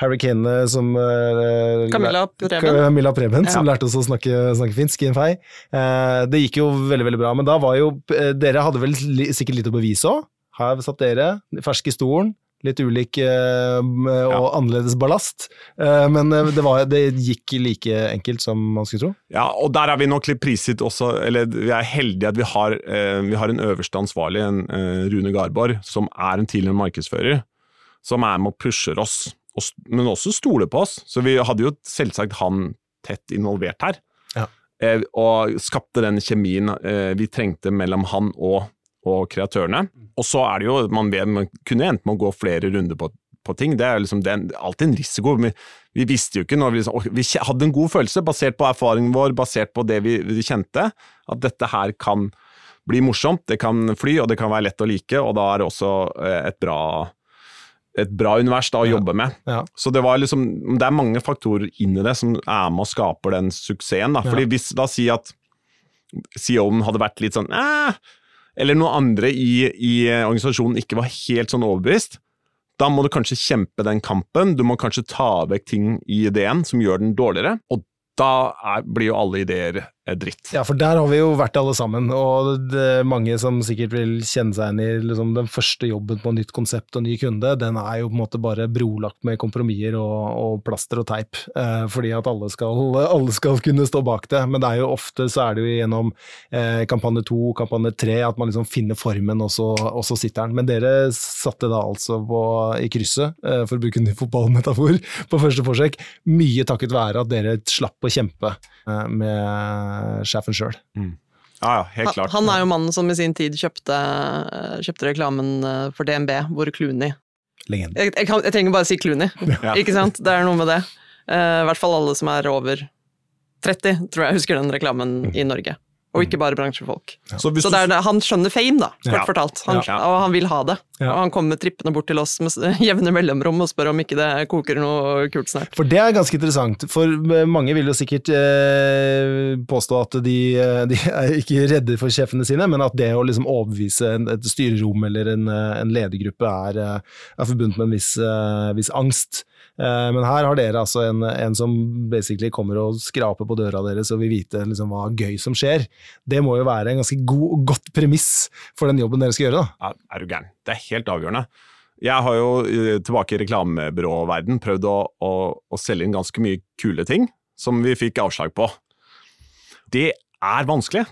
Harry Kane som uh, Camilla Preben. Camilla Preben, som Ja. lærte oss å snakke, snakke finsk i en fei. Eh, det gikk jo veldig veldig bra, men da var jo eh, Dere hadde vel li, sikkert litt å bevise òg? Her satt dere, fersk i stolen. Litt ulik eh, og annerledes ballast, Eh, men eh, det, var, det gikk like enkelt som man skulle tro. Ja, og der er vi nok litt prisgitt også, eller vi er heldige at vi har, eh, vi har en øverste ansvarlig, en eh, Rune Garborg, som er en tidligere markedsfører, som er med og pusher oss, og, men også stoler på oss. Så vi hadde jo selvsagt han tett involvert her, Ja. eh, og skapte den kjemien vi trengte mellom han og, og kreatørene. Og så er det jo, man, man kunne endt med å gå flere runder på, på ting, det er liksom det er alltid en risiko. Vi, vi visste jo ikke når vi, liksom, vi hadde en god følelse, basert på erfaringen vår, basert på det vi, vi kjente, at dette her kan bli morsomt, det kan fly, og det kan være lett å like, og da er det også eh, et bra, et bra univers da, å jobbe med. Ja. Så det var liksom, det er mange faktorer inni det som er med og skaper den suksessen. Da. Fordi hvis, la oss si at CEO-en hadde vært litt sånn eh, eller noen andre i, i organisasjonen ikke var helt sånn overbevist, Da må du kanskje kjempe den kampen, du må kanskje ta vekk ting i ideen som gjør den dårligere, og da er, blir jo alle ideer dritt. Ja, for der har vi jo vært alle sammen, og det er mange som sikkert vil kjenne seg igjen i liksom, den første jobben på nytt konsept og ny kunde, den er jo på en måte bare brolagt med kompromisser og, og, plaster og teip, eh, fordi at alle skal, *laughs* alle skal, kunne stå bak det. Men det er jo ofte så er det jo gjennom eh, kampanje to, kampanje tre, at man liksom finner formen, og så, og så sitter den. Men dere satte da altså på, i krysset, eh, for å bruke en ny fotballmetafor, *laughs* på første forsøk, mye takket være at dere slapp å kjempe eh, med sjefen sjøl. Mm. Ja, ja, helt klart. Han, han, er jo mannen som i sin tid kjøpte, kjøpte reklamen eh, for DNB, hvor Clooney jeg, jeg, jeg, trenger bare å si Clooney, *laughs* ja. ikke sant? Det er noe med det. Uh, I hvert fall alle som er over 30, tror jeg husker den reklamen mm. i Norge og ikke bare bransjefolk. Ja. Så, så er, han skjønner fame, da, kort ja. fortalt. Han, ja. Og han vil ha det. Og han kommer trippende bort til oss med *laughs* jevne mellomrom og spør om ikke det koker noe kult snart. For det er ganske interessant, for mange vil jo sikkert eh, påstå at de, eh, de, er ikke redde for sjefene sine, men at det å liksom overbevise et styrerom eller en, eh, en ledergruppe er, eh, er, forbundet med en viss, viss angst. Eh, men her har dere altså en, en, som basically kommer og skraper på døra deres og vil vite liksom hva gøy som skjer. Det må jo være en ganske god, godt premiss for den jobben dere skal gjøre. da. Ja, er du gæren. Det er helt avgjørende. Jeg har jo tilbake i reklamebyråverden prøvd å, å, å selge inn ganske mye kule ting som vi fikk avslag på. Det er vanskelig.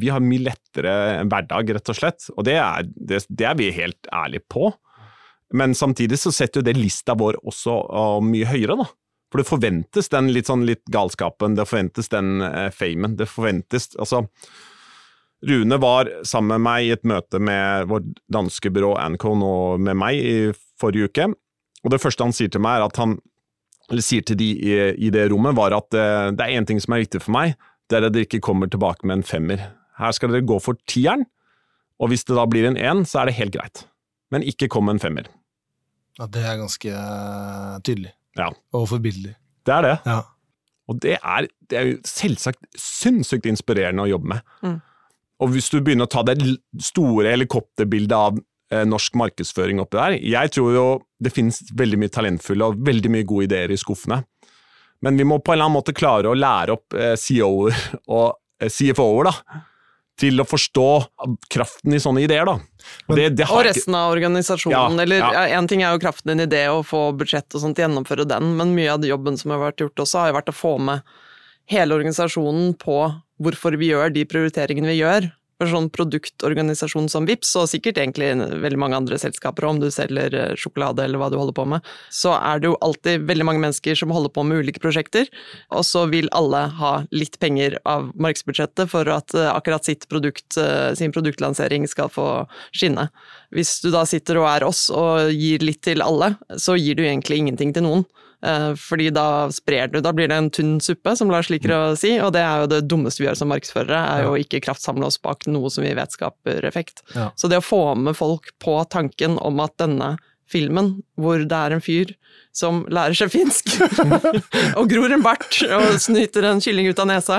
Vi har mye lettere hverdag, rett og slett, og det er, det, det er vi helt ærlige på. Men samtidig så setter jo det lista vår også uh, mye høyere, da. For det forventes den litt sånn litt galskapen, det forventes den uh, famen. Det forventes Altså, Rune var sammen med meg i et møte med vårt danske byrå Ancon og med meg i forrige uke, og det første han sier til meg, er at han eller sier til de i, i det rommet, var at uh, det er én ting som er viktig for meg, det er at dere ikke kommer tilbake med en femmer. Her skal dere gå for tieren, og hvis det da blir en én, så er det helt greit. Men ikke kom med en femmer. Ja, Det er ganske uh, tydelig. Ja. Og forbilledlig. Det er det. Ja. Og det er, det er, jo selvsagt sinnssykt inspirerende å jobbe med. Mm. Og hvis du begynner å ta det store helikopterbildet av eh, norsk markedsføring oppi der Jeg tror jo det finnes veldig mye talentfulle og veldig mye gode ideer i skuffene. Men vi må på en eller annen måte klare å lære opp eh, CEO-er og eh, CFO-er, da til å forstå kraften i sånne ideer, da. Det, det og resten av organisasjonen. Ja, eller ja. En ting er jo kraften i en idé og få budsjett og sånt, gjennomføre den, men mye av jobben som har vært gjort også, har jo vært å få med hele organisasjonen på hvorfor vi gjør de prioriteringene vi gjør, for sånn produktorganisasjon som Vips, og sikkert egentlig veldig mange andre selskaper, om du selger eh, sjokolade eller hva du holder på med, så er det jo alltid veldig mange mennesker som holder på med ulike prosjekter, og så vil alle ha litt penger av markedsbudsjettet for at eh, akkurat sitt produkt, eh, sin produktlansering skal få skinne. Hvis du da sitter og er oss og gir litt til alle, så gir du egentlig ingenting til noen. Eh, fordi da sprer du, da blir det en tynn suppe, som Lars liker å si, og det er jo det dummeste vi gjør som markedsførere, er jo ikke kraftsamle oss bak noe som vi vet skaper effekt. Ja. Så det å få med folk på tanken om at denne filmen, hvor det er en fyr som lærer seg finsk, *laughs* og gror en bart og snyter en kylling ut av nesa.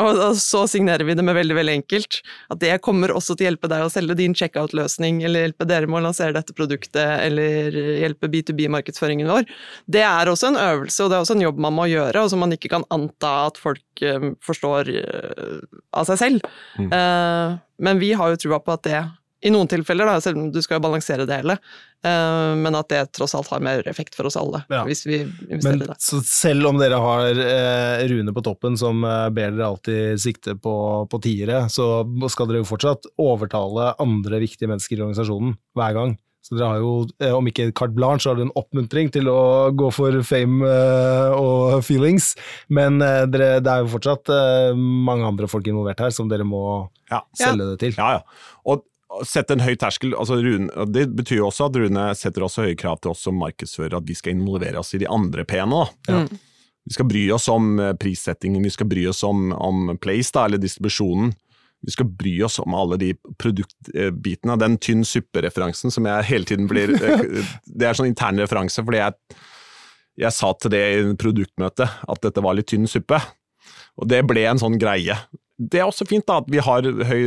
Og, så signerer vi det med veldig veldig enkelt. At det kommer også til å hjelpe deg å selge din checkout-løsning, eller hjelpe dere med å lansere dette produktet, eller hjelpe B2B-markedsføringen vår. Det er også en øvelse, og det er også en jobb man må gjøre, og som man ikke kan anta at folk eh, forstår eh, av seg selv. Mm. Eh, men vi har jo trua på at det i noen tilfeller, da, selv om du skal jo balansere det hele, uh, men at det tross alt har mer effekt for oss alle. Ja. hvis vi investerer men, det. Så selv om dere har uh, Rune på toppen som uh, ber dere alltid sikte på, på tiere, så skal dere jo fortsatt overtale andre viktige mennesker i organisasjonen hver gang. Så dere har jo, om ikke carte blanche, så har dere en oppmuntring til å gå for fame og feelings. Men dere, det er jo fortsatt mange andre folk involvert her som dere må ja. selge det til. Ja, ja. Og sette en høy terskel. Altså Rune, det betyr jo også at Rune setter også høye krav til oss som markedsfører, at vi skal involvere oss i de andre P-ene. Ja. Mm. Vi skal bry oss om eh, prissettingen, vi skal bry oss om, om place, da, eller distribusjonen. Vi skal bry oss om alle de produktbitene. Den tynn suppe-referansen som jeg hele tiden blir eh, *laughs* Det er sånn intern referanse, fordi jeg, jeg sa til det i produktmøtet at dette var litt tynn suppe. Og det ble en sånn greie det er også fint da, at vi har høy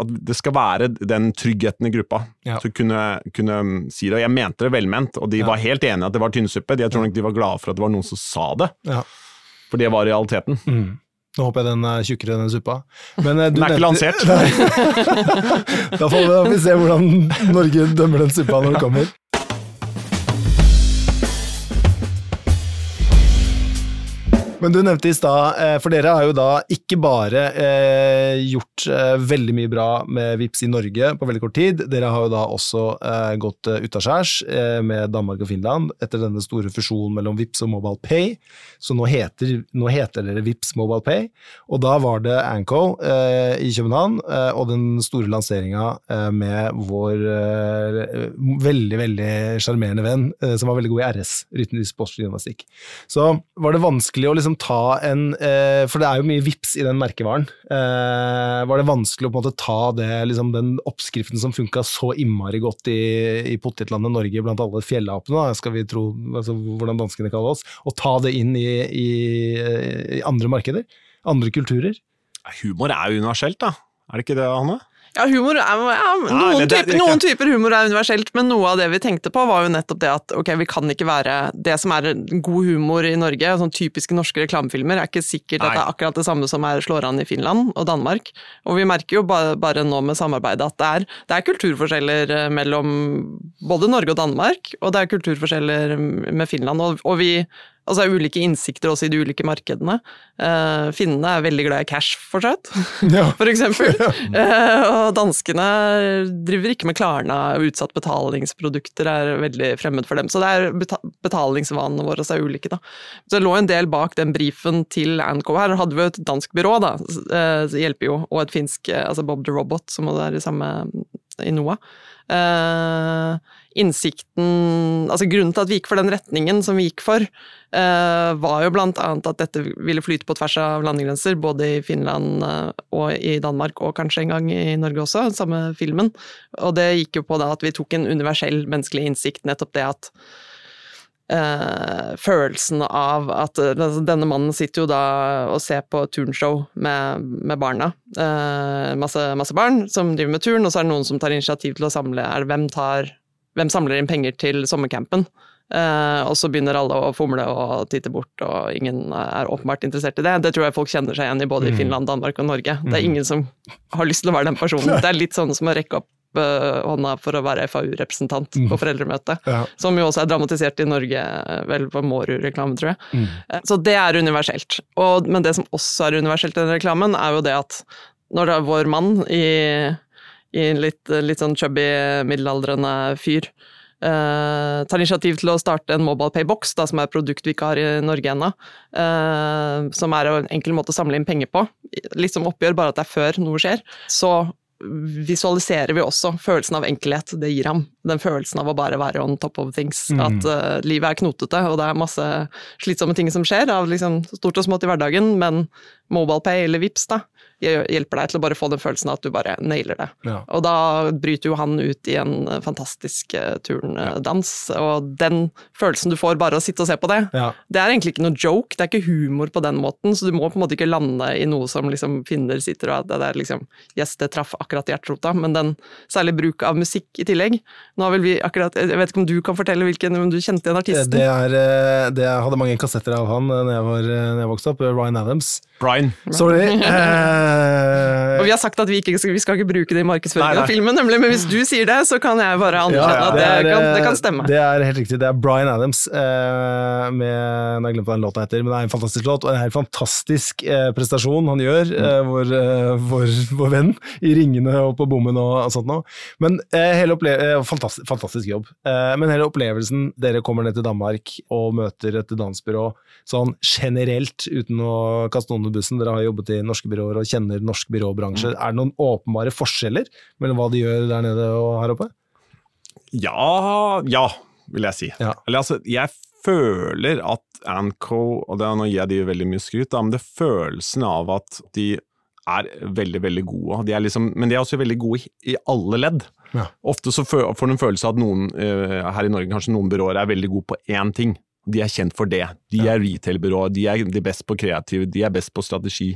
At det skal være den tryggheten i gruppa. Ja. Så kunne, kunne si det. Og jeg mente det velment, og de Ja. var helt enige at det var tynnsuppe. Jeg tror nok de var glade for at det var noen som sa det, Ja. for det var realiteten. Mm. Nå håper jeg den er tjukkere, den suppa. Men, eh, du Den er ikke lansert. *laughs* *laughs* Da får vi, se hvordan Norge dømmer den suppa når det kommer. Men du nevnte i stad, eh, for dere har jo da ikke bare eh, gjort eh, veldig mye bra med Vips i Norge på veldig kort tid, dere har jo da også gått utaskjærs med Danmark og Finland etter denne store fusjonen mellom Vips og Mobile Pay. Så nå heter, nå heter dere Vips Mobile Pay, og da var det Anco i København og den store lanseringa med vår veldig, veldig sjarmerende venn som var veldig god i RS, rytmisk sportsgymnastikk. Så var det vanskelig å liksom ta en eh, For det er jo mye vips i den merkevaren. Eh, var det vanskelig å på en måte ta det, liksom, den oppskriften som funka så innmari godt i, i potetlandet Norge blant alle fjellapene, skal vi tro, altså, hvordan danskene kaller oss, og ta det inn i, i, i andre markeder? Andre kulturer? Humor er jo universelt, da. Er det ikke det, Hanne? Ja, humor er, ja, Nei, noen, det- det- typer, det- noen typer humor er universelt, men noe av det vi tenkte på var jo nettopp det at ok, vi kan ikke være Det som er god humor i Norge, sånn typiske norske reklamefilmer, er ikke sikkert at det er akkurat det samme som er slår an i Finland og Danmark. Og vi merker jo bare, bare nå med samarbeidet at det er, det er kulturforskjeller eh, mellom både Norge og Danmark, og det er kulturforskjeller med Finland. Og, og vi Altså ulike innsikter også i de ulike markedene. Uh, finnene er veldig glad i cash, fortsatt *laughs* Ja. for eksempel. *laughs* Uh, og danskene driver ikke med Klarna, og utsatt betalingsprodukter er veldig fremmed for dem. Så det er betalingsvanene våre som er ulike, da. Så det lå en del bak den brifen til Anco her. Hadde vi et dansk byrå, da, uh, hjelper jo, og et finsk, altså Bob the Robot, som er i samme i NOAH. Eh, innsikten Altså grunnen til at vi gikk for den retningen som vi gikk for, eh, var jo blant annet at dette ville flyte på tvers av landegrenser, både i Finland eh, og i Danmark, og kanskje en gang i Norge også, samme filmen. Og det gikk jo på da at vi tok en universell menneskelig innsikt, nettopp det at eh, følelsen av at altså, denne mannen sitter jo da og ser på turnshow med, med barna. Uh, masse, masse barn som driver med turn, og så er det noen som tar initiativ til å samle er det hvem, tar, hvem samler inn penger til sommercampen. Og så begynner alle å fomle og titte bort, og ingen er åpenbart interessert i det. Det tror jeg folk kjenner seg igjen i både i Finland, Danmark og Norge. Det er ingen som har lyst til å være den personen. *laughs* Det er litt sånn som å rekke opp eh, hånda for å være FAU-representant på foreldremøte. Ja. Som jo også er dramatisert i Norge, vel på Mårud-reklame, tror jeg. Mm. Så det er universelt. Og, men det som også er universelt i den reklamen, er jo det at når det er vår mann i, i litt, litt sånn chubby, middelaldrende fyr Uh, tar initiativ til å starte en mobile pay-boks, som er et produkt vi ikke har i Norge ennå. Uh, som er en enkel måte å samle inn penger på. Litt som oppgjør, bare at det er før noe skjer. Så visualiserer vi også følelsen av enkelhet det gir ham. Den følelsen av å bare være on top of things. At uh, livet er knotete, og det er masse slitsomme ting som skjer, av liksom stort og smått i hverdagen, men MobilePay eller Vips da, hjelper deg til å bare få den følelsen av at du bare nailer det. Ja. Og da bryter jo han ut i en eh, fantastisk eh, turndans, og den følelsen du får bare av å sitte og se på det, Ja. det er egentlig ikke noe joke, det er ikke humor på den måten, så du må på en måte ikke lande i noe som liksom finner sitter og at det er liksom Yes, det traff akkurat hjerterota, men den særlig bruk av musikk i tillegg. Nå har vel vi akkurat Jeg vet ikke om du kan fortelle hvilken om du kjente igjen artisten? Det er, eh, det jeg hadde mange kassetter av han da jeg, var, eh, når jeg vokste opp. Ryan Adams. Brian. Sorry. *laughs* Eh, Og vi har sagt at vi ikke vi skal ikke bruke det i markedsføringen av filmen, nemlig, men hvis du sier det, så kan jeg bare anerkjenne at det, er, kan, det eh, kan stemme. Det er helt riktig. Det er Bryan Adams eh, med Nå har jeg glemt hva den låta heter, men det er en fantastisk låt, og en helt fantastisk eh, prestasjon han gjør, eh, vår, eh, vår, vår venn, i ringene og på bommen og, og sånt noe. Men eh, hele opple eh, fantastisk, fantastisk jobb. Eh, men hele opplevelsen, dere kommer ned til Danmark og møter et dansbyrå sånn generelt, uten å kaste noen under bussen, dere har jobbet i norske byråer og kjenner norsk byråbransje. Er det noen åpenbare forskjeller mellom hva de gjør der nede og her oppe? Ja, ja, vil jeg si. Ja. Eller altså, jeg føler at Anco, og det, nå gir jeg de veldig mye skryt, da, men det er følelsen av at de er veldig, veldig gode. De er liksom, men de er også veldig gode i, i alle ledd. Ja. Ofte så får du en følelse av at noen eh, her i Norge, kanskje noen byråer, er veldig gode på én ting. De er kjent for det. De er retail-byrå, de er de best på kreativ, de er best på strategi.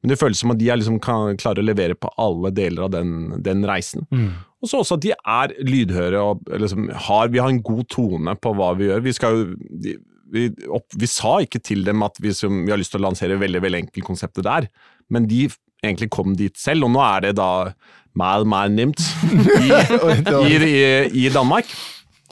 Men det føles som at de er liksom kan klare å levere på alle deler av den, den reisen. Mm. Og så også at de er lydhøre og liksom har, vi har en god tone på hva vi gjør. Vi, skal jo, vi, opp, vi sa ikke til dem at vi, som, vi har lyst til å lansere veldig veldig enkelt konseptet der, men de egentlig kom dit selv, og nå er det da mal, mal nimt i, *laughs* i, i, i Danmark.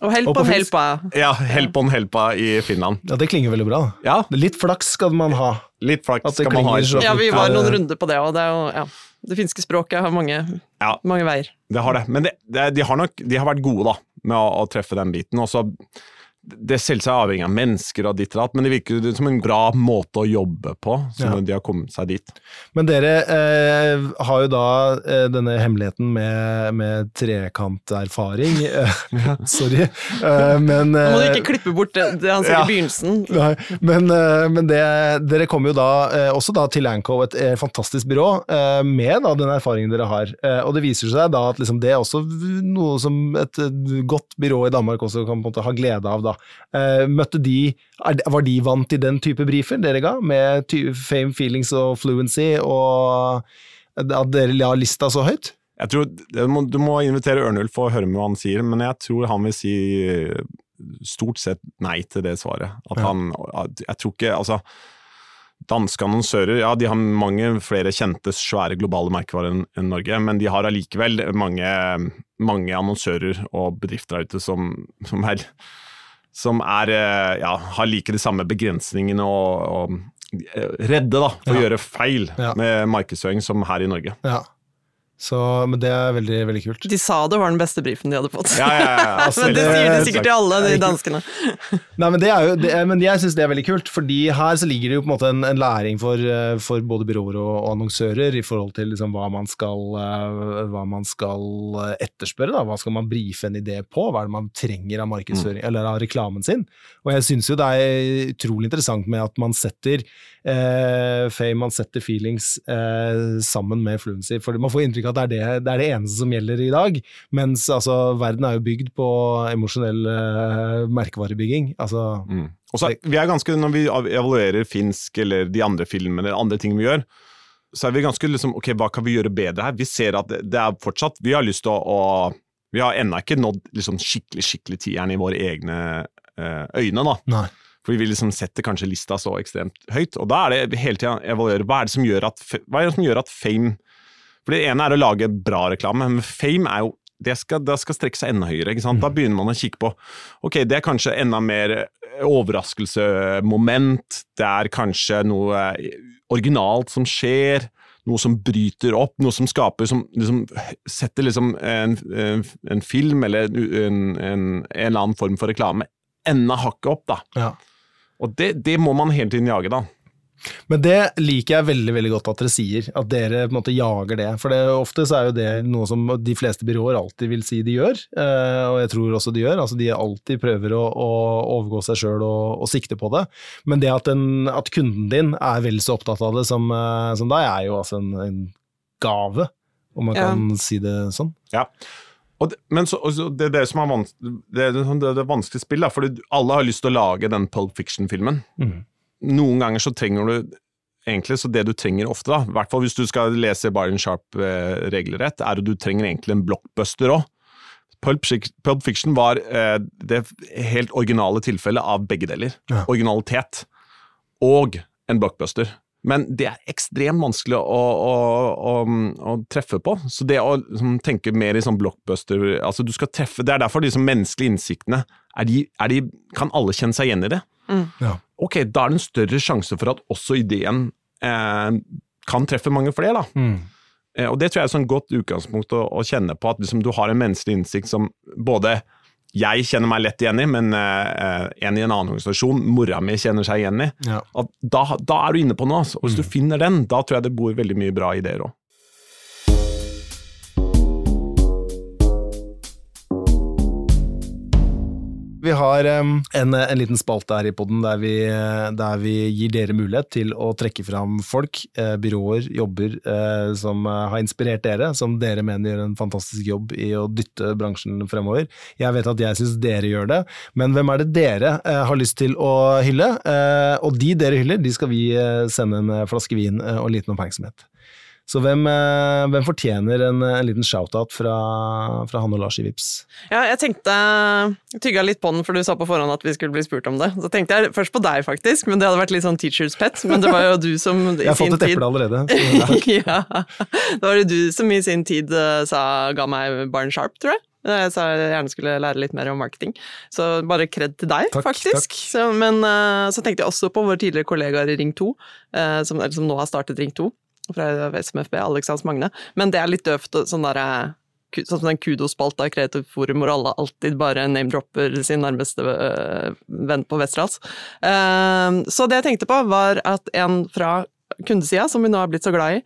Og help Og on helpa. Ja, help on helpa i Finland. Ja, det klinger veldig bra. Ja, Litt flaks skal man ha. litt flaks skal man ha. så- Ja, vi var noen runder på det, og det er jo ja. Det finske språket har mange, Ja. mange veier. Det har det. Men det, det, de, har nok, de har vært gode da, med å, å treffe den biten. Og så det selvsagt er avhengig av mennesker og ditt og datt, men det virker som en bra måte å jobbe på, som Ja. de har kommet seg dit. Men dere eh, har jo da eh, denne hemmeligheten med, med trekanterfaring. *laughs* Eh, sorry. Eh, men Nå må du eh, ikke klippe bort det, det han sier Ja. i begynnelsen. Nei, men, eh, men det, dere kommer jo da eh, også da til Anco, et eh, fantastisk byrå, eh, med da den erfaringen dere har. Eh, og det viser seg da at liksom det er også noe som et eh, godt byrå i Danmark også kan på en måte ha glede av. da. Eh, møtte de, Var de vant til den type briefer dere ga, med fame, feelings og fluency, og at dere la lista så høyt? Jeg tror Du må, Du må invitere Ørnulf og høre med hva han sier, men jeg tror han vil si eh, stort sett nei til det svaret. At Ja. han, jeg tror ikke, altså Danske annonsører ja, de har mange flere kjente, svære globale merkevarer enn en Norge, men de har allikevel mange, mange annonsører og bedrifter der ute som, som, er, som er, eh, ja, har like de samme begrensningene og, og eh, redde da, for å gjøre feil Ja. med markedsføring som her i Norge. Ja. Så, men det er veldig, veldig kult. De sa det var den beste brifen de hadde fått. Ja, ja, ja, *laughs* Altså, Men det sier de sikkert til alle, de danskene. *laughs* Nei, men, det er jo, det er, men jeg syns det er veldig kult, fordi her så ligger det jo på en måte en, en læring for, eh, for både byråer og, og annonsører i forhold til liksom hva, man skal, eh, hva man skal etterspørre. Da. Hva skal man brife en idé på? Hva er det man trenger av markedsføring, eller av reklamen sin? Og jeg syns jo det er utrolig interessant med at man setter eh, fame, man setter feelings eh, sammen med fluency. For man får inntrykk av at det er det, det er det eneste som gjelder i dag. Mens altså, verden er jo bygd på emosjonell eh, merkevarebygging. Altså, Mm. Og så, vi er ganske, Når vi evaluerer finsk eller de andre filmene eller andre ting vi gjør, så er vi ganske liksom, ok, hva kan vi gjøre bedre her? Vi ser at det, det er fortsatt Vi har lyst til å, å Vi har ennå ikke nådd liksom, skikkelig skikkelig tieren i våre egne eh, øyne. da. nei. For vi liksom setter kanskje lista så ekstremt høyt. Og da er det hele tida evaluere hva er det som gjør at, det som gjør at fame For det ene er å lage bra reklame, men fame er jo det skal, det skal strekke seg enda høyere. sant? Da begynner man å kikke på ok, det er kanskje enda mer overraskelsemoment. Det er kanskje noe originalt som skjer. Noe som bryter opp, noe som skaper som liksom, Setter liksom en, en, en film eller en, en, en eller annen form for reklame enda hakket opp, da. Ja. Og det, det må man hele tiden jage, da. Men det liker jeg veldig veldig godt at dere sier, at dere på en måte jager det. For det, ofte så er jo det noe som de fleste byråer alltid vil si de gjør, eh, og jeg tror også de gjør. altså De alltid prøver å, å overgå seg sjøl og, og sikte på det. Men det at, en, at kunden din er vel så opptatt av det som, eh, som deg, er jo altså en, en gave, om man Ja. kan si det sånn. Ja. Og det, men så, og så det, er det, som er vans, det, er det, det er vanskelig spill, da, fordi alle har lyst til å lage den Pulp Fiction-filmen. Mm. Noen ganger så trenger du egentlig, så det du trenger ofte, da, i hvert fall hvis du skal lese Byron Sharp eh, regelrett, er at du trenger egentlig en blockbuster òg. Pulp, Pulp Fiction var eh, det helt originale tilfellet av begge deler. Ja. Originalitet og en blockbuster. Men det er ekstremt vanskelig å, å, å, å treffe på. Så det å liksom, tenke mer i sånn blockbuster altså du skal treffe, Det er derfor de liksom, menneskelige innsiktene er de, er de, Kan alle kjenne seg igjen i det? Ja. Ok, da er det en større sjanse for at også ideen eh, kan treffe mange flere. da. Mm. Eh, og Det tror jeg er et sånn godt utgangspunkt å, å kjenne på, at liksom, du har en menneskelig innsikt som både jeg kjenner meg lett igjen i, men uh, en i en annen organisasjon, mora mi, kjenner seg igjen i. Ja. Da, da er du inne på noe. Altså. Og hvis du finner den, da tror jeg det bor veldig mye bra ideer òg. Vi har en, en, liten spalte her i poden der, der, vi gir dere mulighet til å trekke fram folk, eh, byråer, jobber eh, som eh, har inspirert dere, som dere mener gjør en fantastisk jobb i å dytte bransjen fremover. Jeg vet at jeg syns dere gjør det, men hvem er det dere eh, har lyst til å hylle? Eh, og de dere hyller, de skal vi eh, sende en flaske vin og liten oppmerksomhet. Så hvem, eh, hvem fortjener en, en liten shout-out fra, fra han og Lars i Vips? Ja, jeg tenkte Tygga litt på den, for du sa på forhånd at vi skulle bli spurt om det. Så tenkte jeg først på deg, faktisk, men det hadde vært litt sånn teacher's pet. Men det var jo du som i sin *laughs* tid Jeg har fått et eple allerede. *laughs* ja. Det var det du som i sin tid eh, sa, ga meg Barn Sharp, tror jeg. Jeg sa jeg gjerne skulle lære litt mer om marketing. Så bare kred til deg, takk, faktisk. Takk. Så, men uh, så tenkte jeg også på våre tidligere kollegaer i Ring 2, uh, som, som, nå har startet Ring 2 fra SMFB, Alex Hans Magne. Men det er litt døvt, sånn der, sånn som den kudospalta i Kreativt Forum, hvor alle alltid bare name-dropper sin nærmeste uh, venn på Westerdals. Uh, så det jeg tenkte på, var at en fra kundesida, som vi nå har blitt så glad i,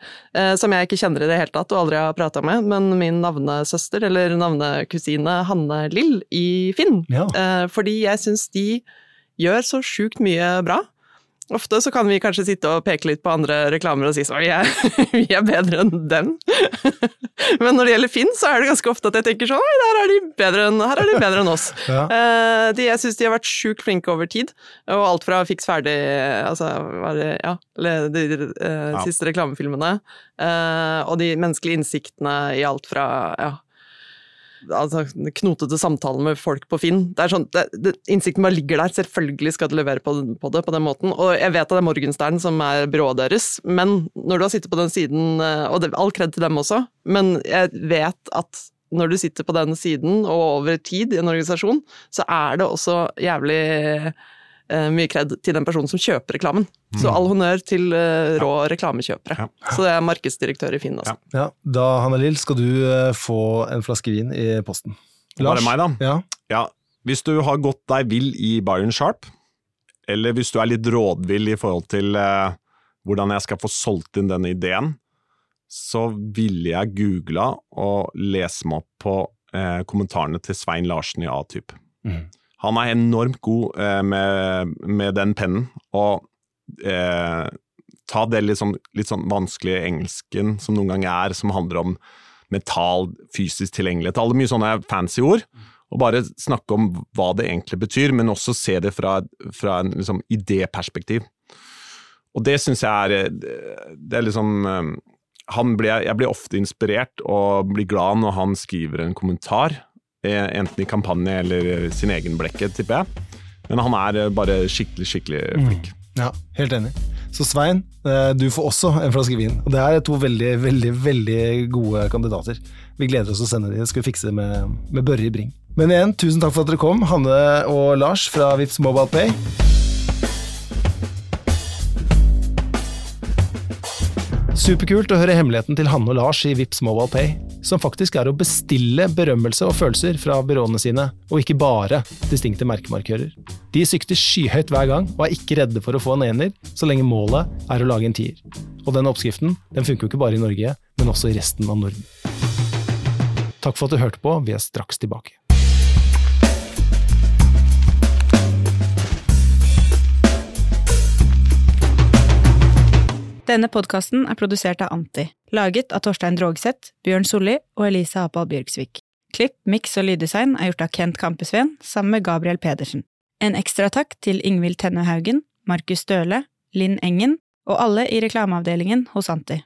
som jeg ikke kjenner i det hele tatt og aldri har prata med, men min navnesøster, eller navnekusine Hanne Lill i Finn. Ja. fordi jeg syns de gjør så sjukt mye bra. Ofte så kan vi kanskje sitte og peke litt på andre reklamer og si sånn vi, *laughs* vi er bedre enn dem. *laughs* Men når det gjelder Finn, så er det ganske ofte at jeg tenker sånn her er de bedre enn, er de bedre enn oss. *laughs* Ja. Uh, de, jeg syns de har vært sjukt flinke over tid, og alt fra fiks ferdig, altså det, ja, de, de ja. siste reklamefilmene, uh, og de menneskelige innsiktene i alt fra ja, altså, knotete samtaler med folk på Finn. Det er sånn, det, det, Innsikten bare ligger der. Selvfølgelig skal du levere på, på, det på den måten. Og jeg vet at det er Morgenstern som er byrået deres, men når du har sittet på den siden eh, Og det, all kred til dem også, men jeg vet at når du sitter på den siden og over tid i en organisasjon, så er det også jævlig mye kred til den personen som kjøper reklamen. Mm. Så all honnør til uh, rå ja. reklamekjøpere. Ja. Så det er markedsdirektør i Finn. Altså. Ja. Da Hanne Lill, skal du uh, få en flaske vin i posten. Lars? Bare meg, da. Ja. Hvis du har gått deg vill i Byron Sharp, eller hvis du er litt rådvill i forhold til uh, hvordan jeg skal få solgt inn denne ideen, så ville jeg googla og lese meg opp på kommentarene til Svein Larsen i A-type. Mm. Han er enormt god eh, med, med, den pennen, og eh, ta det litt sånn, litt sånn, vanskelige engelsken som noen ganger er, som handler om mental, fysisk tilgjengelighet, alle mye sånne fancy ord, og bare snakke om hva det egentlig betyr, men også se det fra, fra en liksom, idéperspektiv. Og det syns jeg er Det er liksom eh, ble, Jeg blir ofte inspirert og blir glad når han skriver en kommentar Eh, enten i kampanje eller sin egen blekket, tipper jeg. Men han er eh, bare skikkelig, skikkelig mm. flink. Mm. Ja, helt enig. Så Svein, eh, du får også en flaske vin. Og det er to veldig, veldig veldig gode kandidater. Vi gleder oss til å sende dem. Skal vi fikse det med, med Børre i Bring. Men igjen, tusen takk for at dere kom, Hanne og Lars fra Vips Mobile Pay. Superkult å høre hemmeligheten til Hanne og Lars i Vips Mobile Pay som faktisk er å bestille berømmelse og følelser fra byråene sine, og ikke bare distinkte merkemarkører. De sykter skyhøyt hver gang, og er ikke redde for å få en ener, så lenge målet er å lage en tier. Og den oppskriften den funker jo ikke bare i Norge, men også i resten av Norden. Takk for at du hørte på, vi er straks tilbake. Denne podkasten er produsert av Anti, laget av Torstein Drogseth, Bjørn Solli og Elisa Apal Bjørgsvik. Klipp, miks og lyddesign er gjort av Kent Kampesveen sammen med Gabriel Pedersen. En ekstra takk til Ingvild Tenne Haugen, Markus Støle, Linn Engen og alle i reklameavdelingen hos Anti.